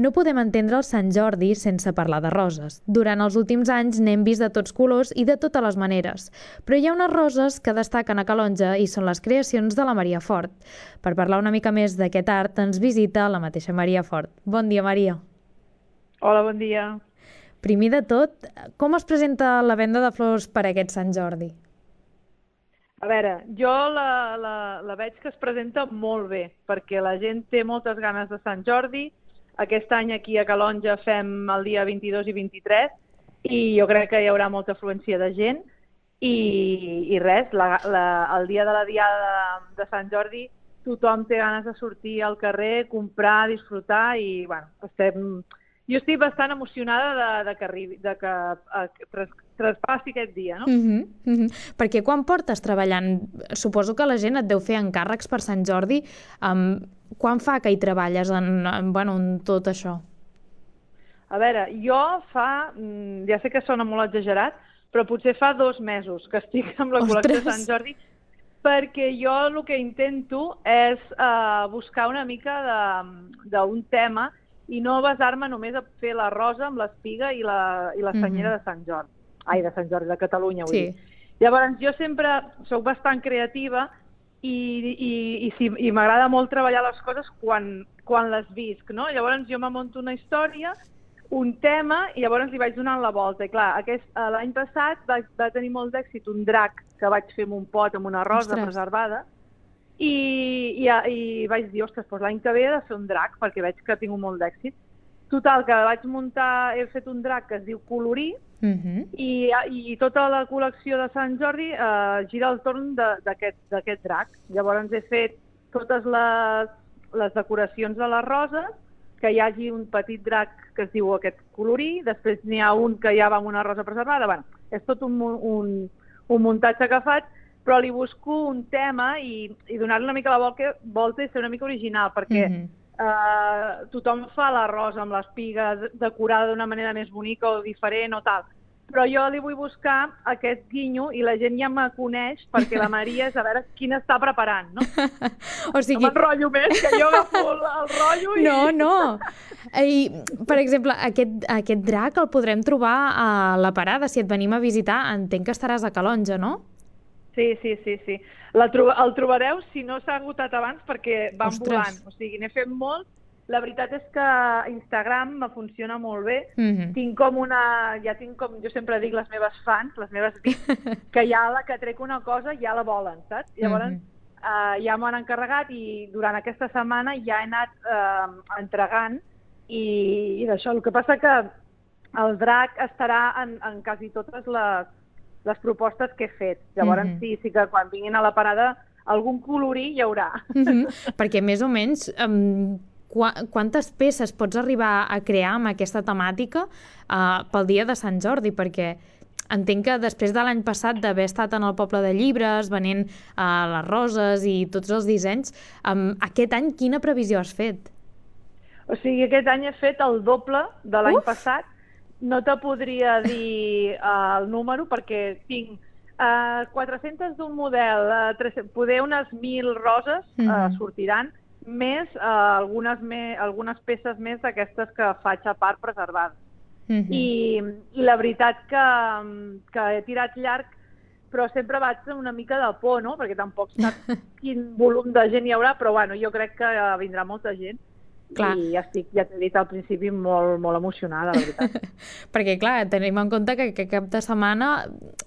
No podem entendre el Sant Jordi sense parlar de roses. Durant els últims anys n'hem vist de tots colors i de totes les maneres, però hi ha unes roses que destaquen a Calonja i són les creacions de la Maria Fort. Per parlar una mica més d'aquest art ens visita la mateixa Maria Fort. Bon dia, Maria. Hola, bon dia. Primer de tot, com es presenta la venda de flors per aquest Sant Jordi? A veure, jo la, la, la veig que es presenta molt bé, perquè la gent té moltes ganes de Sant Jordi, aquest any aquí a Calonja fem el dia 22 i 23 i jo crec que hi haurà molta afluència de gent. I, i res, la, la, el dia de la diada de, de Sant Jordi tothom té ganes de sortir al carrer, comprar, disfrutar i bueno, estem, jo estic bastant emocionada de, de que, arribi, de que eh, traspassi aquest dia, no? Uh -huh, uh -huh. Perquè quan portes treballant? Suposo que la gent et deu fer encàrrecs per Sant Jordi. Um, quan fa que hi treballes en, en, bueno, en tot això? A veure, jo fa, mm, ja sé que sona molt exagerat, però potser fa dos mesos que estic amb la col·lecció de Sant Jordi, perquè jo el que intento és uh, buscar una mica d'un tema i no basar-me només a fer la rosa amb l'espiga i la, i la senyera mm -hmm. de Sant Jordi ai, de Sant Jordi de Catalunya, vull sí. dir. Llavors, jo sempre sóc bastant creativa i, i, i, si, i m'agrada molt treballar les coses quan, quan les visc, no? Llavors jo me monto una història, un tema, i llavors li vaig donant la volta. I clar, eh, l'any passat va, va tenir molt d'èxit un drac que vaig fer amb un pot amb una rosa Ostres. preservada, i, i, i vaig dir, ostres, doncs l'any que ve he de fer un drac, perquè veig que ha tingut molt d'èxit. Total, que vaig muntar, he fet un drac que es diu Colorir, uh -huh. i, i tota la col·lecció de Sant Jordi eh, gira al torn d'aquest drac. Llavors he fet totes les, les decoracions de les roses, que hi hagi un petit drac que es diu aquest Colorir, després n'hi ha un que ja va amb una rosa preservada. Bueno, és tot un, un, un muntatge que faig, però li busco un tema i, i donar-li una mica la volta, volta i ser una mica original, perquè uh -huh eh, tothom fa l'arròs amb l'espiga decorada d'una manera més bonica o diferent o tal. Però jo li vull buscar aquest guinyo i la gent ja me coneix perquè la Maria és a veure quin està preparant, no? o sigui... No m'enrotllo més, que jo agafo el, el rotllo i... No, no. I, per exemple, aquest, aquest drac el podrem trobar a la parada. Si et venim a visitar, entenc que estaràs a Calonja, no? Sí, sí, sí, sí. La tro el trobareu si no s'ha agotat abans perquè van Ostres. volant. O sigui, n'he fet molt. La veritat és que Instagram me funciona molt bé. Mm -hmm. Tinc com una... Ja tinc com... Jo sempre dic les meves fans, les meves que ja la que trec una cosa ja la volen, saps? Llavors, mm -hmm. uh, ja m'ho han encarregat i durant aquesta setmana ja he anat uh, entregant i, i d'això. El que passa que el drac estarà en, en quasi totes les, les propostes que he fet. Llavors, mm -hmm. sí, sí que quan vinguin a la parada algun colorí hi haurà. Mm -hmm. Perquè més o menys um, qu quantes peces pots arribar a crear amb aquesta temàtica uh, pel dia de Sant Jordi? Perquè entenc que després de l'any passat d'haver estat en el poble de llibres, venent uh, les roses i tots els dissenys, um, aquest any quina previsió has fet? O sigui, aquest any he fet el doble de l'any passat no te podria dir uh, el número perquè tinc uh, eh, 400 d'un model, uh, 300, poder unes 1.000 roses uh, mm -hmm. sortiran, més uh, algunes, me, algunes peces més d'aquestes que faig a part preservades. Mm -hmm. I, I la veritat que, que he tirat llarg però sempre vaig una mica de por, no? Perquè tampoc sap quin volum de gent hi haurà, però bueno, jo crec que vindrà molta gent Clar. I ja estic, ja t'he dit al principi, molt, molt emocionada, la veritat. Perquè, clar, tenim en compte que, que cap de setmana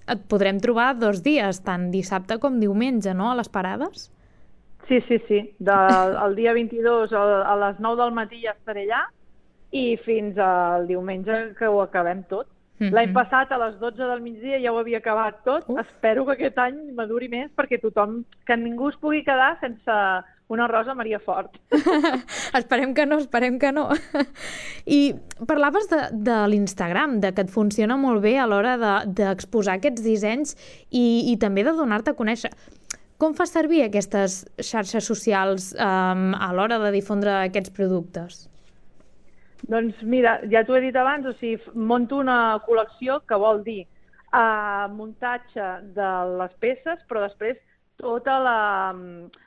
et podrem trobar dos dies, tant dissabte com diumenge, no?, a les parades? Sí, sí, sí. Del, el dia 22 a, a les 9 del matí ja estaré allà i fins al diumenge que ho acabem tot. Mm -hmm. L'any passat, a les 12 del migdia, ja ho havia acabat tot. Uf. Espero que aquest any maduri més perquè tothom, que ningú es pugui quedar sense una rosa Maria Fort. esperem que no, esperem que no. I parlaves de, de l'Instagram, de que et funciona molt bé a l'hora d'exposar de, aquests dissenys i, i també de donar-te a conèixer. Com fas servir aquestes xarxes socials um, a l'hora de difondre aquests productes? Doncs mira, ja t'ho he dit abans, o sigui, monto una col·lecció que vol dir uh, muntatge de les peces, però després totes la,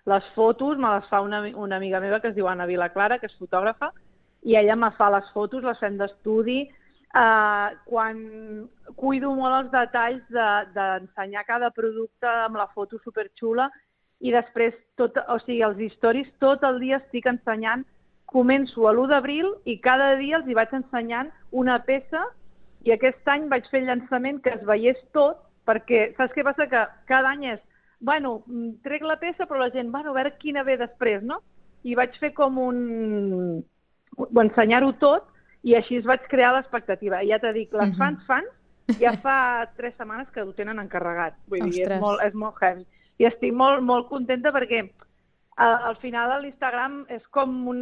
les fotos me les fa una, una amiga meva que es diu Anna Vilaclara, que és fotògrafa, i ella me fa les fotos, les fem d'estudi, eh, quan cuido molt els detalls d'ensenyar de, cada producte amb la foto superxula i després, tot, o sigui, els històries, tot el dia estic ensenyant, començo a l'1 d'abril i cada dia els hi vaig ensenyant una peça i aquest any vaig fer el llançament que es veiés tot, perquè saps què passa? Que cada any és, bueno, trec la peça però la gent, bueno, a veure quina ve després, no? I vaig fer com un... ensenyar-ho tot i així es vaig crear l'expectativa. I ja t'he dit, les fans, fans, ja fa tres setmanes que ho tenen encarregat. Vull Ostres. dir, és molt, és molt heavy. I estic molt, molt contenta perquè al, al final l'Instagram és com un,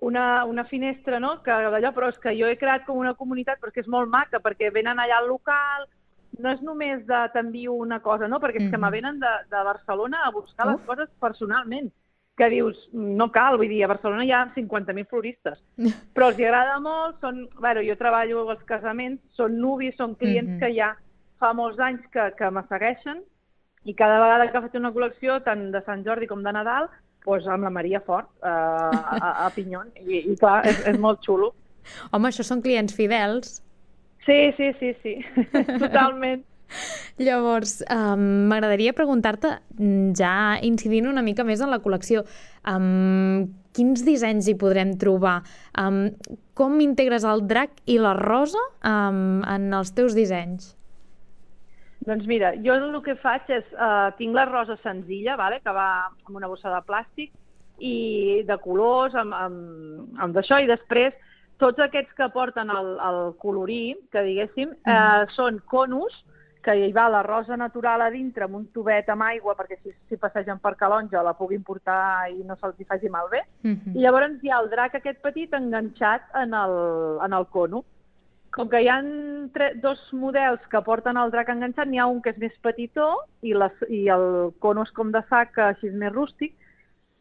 una, una finestra, no?, que d'allò, però és que jo he creat com una comunitat perquè és molt maca, perquè venen allà al local, no és només de t'envio una cosa, no?, perquè és que me venen de, de Barcelona a buscar uh. les coses personalment que dius, no cal, vull dir, a Barcelona hi ha 50.000 floristes, però els hi agrada molt, són, bueno, jo treballo als casaments, són nuvis, són clients mm -hmm. que ja fa molts anys que, que me segueixen i cada vegada que faig una col·lecció, tant de Sant Jordi com de Nadal, doncs amb la Maria Fort eh, a, a Pinyon, i, i clar, és, és molt xulo. Home, això són clients fidels. Sí, sí, sí, sí, totalment. Llavors, um, m'agradaria preguntar-te, mm, ja incidint una mica més en la col·lecció, um, quins dissenys hi podrem trobar? Um, com integres el drac i la rosa um, en els teus dissenys? Doncs mira, jo el que faig és, uh, tinc la rosa senzilla, vale? que va amb una bossa de plàstic, i de colors, amb, amb, amb d'això, i després tots aquests que porten el, el colorí, que diguéssim, mm. eh, són conus, que hi va la rosa natural a dintre amb un tubet amb aigua perquè si, si passegen per calonja la puguin portar i no se'ls faci malbé. Mm -hmm. I llavors hi ha el drac aquest petit enganxat en el, en el cono. Com que hi ha dos models que porten el drac enganxat, n'hi ha un que és més petitó i, les, i el cono és com de sac, així és més rústic,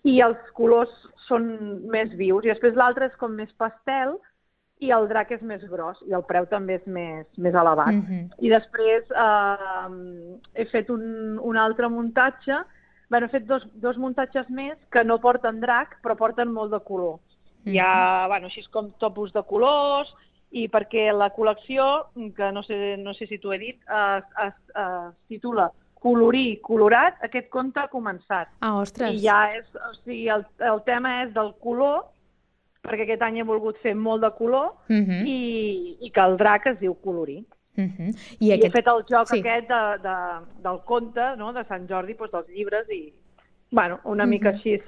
i els colors són més vius. I després l'altre és com més pastel, i el drac és més gros i el preu també és més, més elevat. Mm -hmm. I després eh, he fet un, un altre muntatge, bueno, he fet dos, dos muntatges més que no porten drac però porten molt de color. Mm -hmm. Hi ha, bueno, així com topos de colors i perquè la col·lecció, que no sé, no sé si t'ho he dit, es, es, es titula Colorir colorat, aquest conte ha començat. Ah, ostres! I ja és, o sigui, el, el tema és del color perquè aquest any he volgut fer molt de color uh mhm. -huh. i, i que el drac es diu colorir. Uh mhm. -huh. I, I aquest... he fet el joc sí. aquest de, de, del conte no? de Sant Jordi, doncs, dels llibres i, bueno, una uh mhm. -huh. mica així.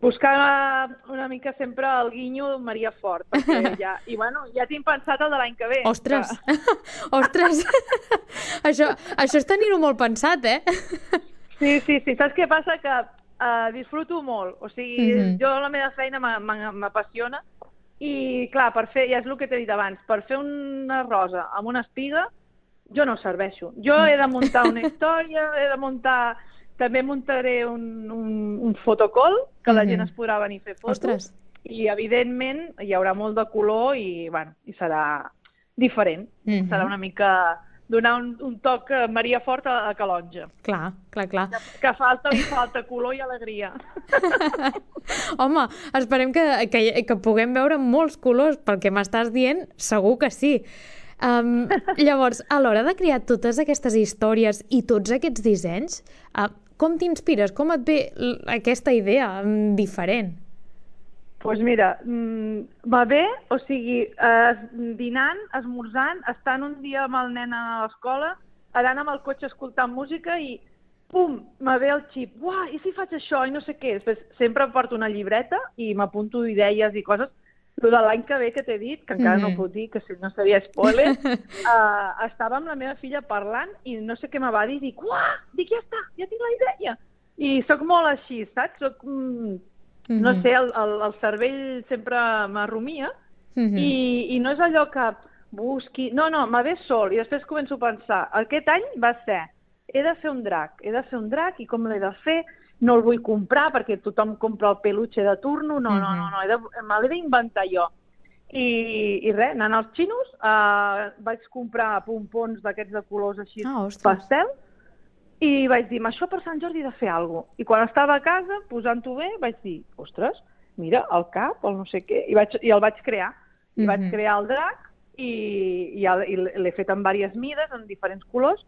Buscar una mica sempre el guinyo Maria Fort, perquè ja, i bueno, ja tinc pensat el de l'any que ve. Ostres, que... ostres, això, això és tenir-ho molt pensat, eh? Sí, sí, sí. Saps què passa? Que uh, disfruto molt. O sigui, mm -hmm. jo la meva feina m'apassiona i, clar, per fer, ja és el que t'he dit abans, per fer una rosa amb una espiga, jo no serveixo. Jo he de muntar una història, he de muntar... També muntaré un, un, un fotocol, que la mm -hmm. gent es podrà venir a fer fotos. Ostres. I, evidentment, hi haurà molt de color i, bueno, i serà diferent. Mm -hmm. Serà una mica donar un, un toc a Maria Fort a, a Calonja. Clar, clar, clar. Que, que falta, li falta color i alegria. Home, esperem que, que, que puguem veure molts colors, pel que m'estàs dient, segur que sí. Um, llavors, a l'hora de crear totes aquestes històries i tots aquests dissenys, uh, com t'inspires? Com et ve aquesta idea um, diferent? Doncs pues mira, mm, va bé, o sigui, eh, dinant, esmorzant, estant un dia amb el nen a l'escola, anant amb el cotxe escoltant música i pum, me ve el xip, uah, i si faig això i no sé què. Després sempre em porto una llibreta i m'apunto idees i coses. Lo de l'any que ve que t'he dit, que encara mm -hmm. no puc dir, que si no seria spoiler, uh, estava amb la meva filla parlant i no sé què me va dir, i dic, uah, dic, ja està, ja tinc la idea. I sóc molt així, saps? Soc, mm, -hmm. No sé, el, el, el cervell sempre m'arrumia mm -hmm. i, i no és allò que busqui... No, no, me ve sol i després començo a pensar, aquest any va ser, he de fer un drac, he de fer un drac i com l'he de fer? No el vull comprar perquè tothom compra el peluche de turno, no, mm -hmm. no, no, no, me l'he d'inventar jo. I, i res, anant als xinos, uh, vaig comprar pompons d'aquests de colors així ah, pastel, i vaig dir, això per Sant Jordi de fer alguna cosa. I quan estava a casa, posant-ho bé, vaig dir, ostres, mira, el cap, el no sé què, i, vaig, i el vaig crear. I mm -hmm. vaig Mhm. crear el drac i, i, el- i l'he fet en diverses mides, en diferents colors,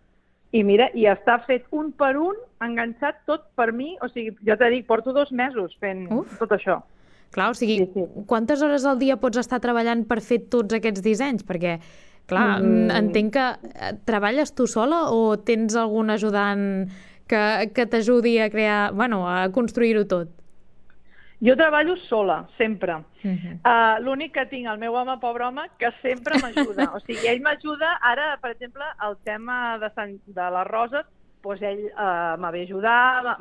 i mira, i està fet un per un, enganxat tot per mi, o sigui, jo t'he dit, porto dos mesos fent Uf. tot això. Clar, o sigui, Sí, sí. quantes hores al dia pots estar treballant per fer tots aquests dissenys? Perquè, clar, Mm. mm. entenc que eh, treballes tu sola o tens algun ajudant que, que t'ajudi a crear, bueno, a construir-ho tot? Jo treballo sola, sempre. Mm -hmm. Uh, L'únic que tinc, el meu home, pobre home, que sempre m'ajuda. O sigui, ell m'ajuda, ara, per exemple, el tema de, Sant, de les roses, doncs ell uh, me ve a ajudar,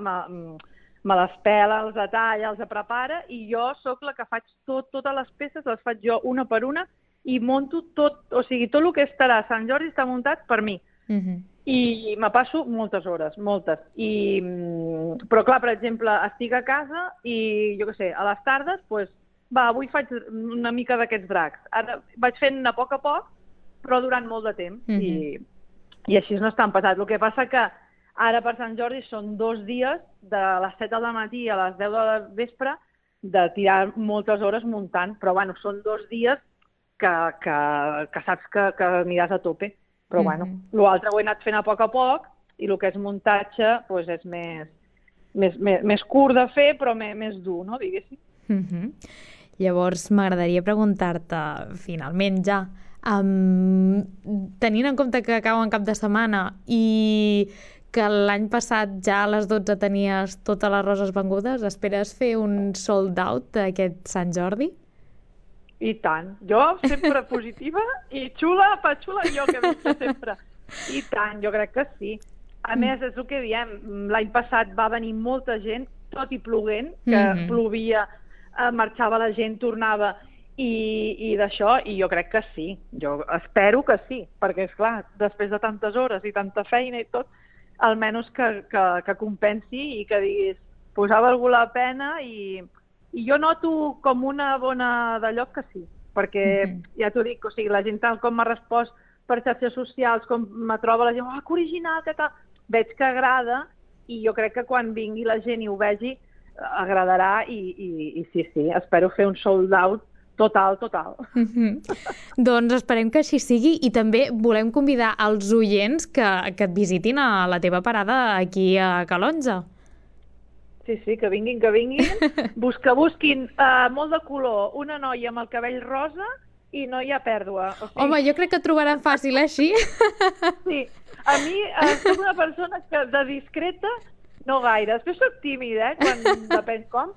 me les pela, els detalla, els prepara, i jo sóc la que faig tot, totes les peces, les faig jo una per una, i monto tot, o sigui, tot el que estarà a Sant Jordi està muntat per mi. Mm -hmm. I me passo moltes hores, moltes. I, mm, però clar, per exemple, estic a casa i, jo què sé, a les tardes, doncs, va, avui faig una mica d'aquests dracs. Ara vaig fent a poc a poc, però durant molt de temps. Mhm. I, I així no és tan pesat. El que passa que ara per Sant Jordi són dos dies, de les 7 del matí a les 10 de vespre, de tirar moltes hores muntant, però bueno, són dos dies que, que, que saps que, que aniràs a tope. Però bueno, Mhm. l'altre ho he anat fent a poc a poc i el que és muntatge doncs és més, més, més, més curt de fer però més, més dur, no, diguéssim. Mm -hmm. Llavors, m'agradaria preguntar-te, finalment ja, um, tenint en compte que acaba en cap de setmana i que l'any passat ja a les 12 tenies totes les roses vengudes, esperes fer un sold out d'aquest Sant Jordi? I tant. Jo sempre positiva i xula, pa xula jo que vinc sempre. I tant, jo crec que sí. A més, és el que diem, l'any passat va venir molta gent, tot i ploguent, que Mhm. plovia, eh, marxava la gent, tornava, i, i d'això, i jo crec que sí. Jo espero que sí, perquè, és clar, després de tantes hores i tanta feina i tot, almenys que, que, que compensi i que diguis, posava algú la pena i, i jo noto com una bona de lloc que sí, perquè ja t'ho dic, o sigui, la gent tal com m'ha respost per xarxes socials, com me troba la gent, oh, que original, que tal, veig que agrada i jo crec que quan vingui la gent i ho vegi agradarà i, i, i sí, sí, espero fer un sold out total, total. Mm -hmm. doncs esperem que així sigui i també volem convidar els oients que, que et visitin a la teva parada aquí a Calonja. Sí, sí, que vinguin, que vinguin. Bus que busquin uh, molt de color, una noia amb el cabell rosa i no hi ha pèrdua. O sigui, Home, jo crec que trobaran fàcil eh, així. Sí, a mi eh, soc una persona que de discreta no gaire. Després soc tímida, eh, quan depèn com,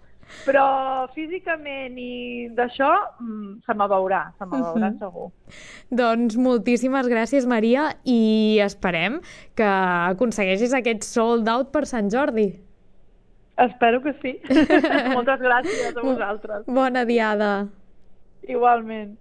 però físicament i d'això mm, se me veurà, se me veurà Mhm. segur. doncs moltíssimes gràcies, Maria, i esperem que aconsegueixis aquest sold out per Sant Jordi. Espero que sí. Moltes gràcies a vosaltres. Bona diada. Igualment.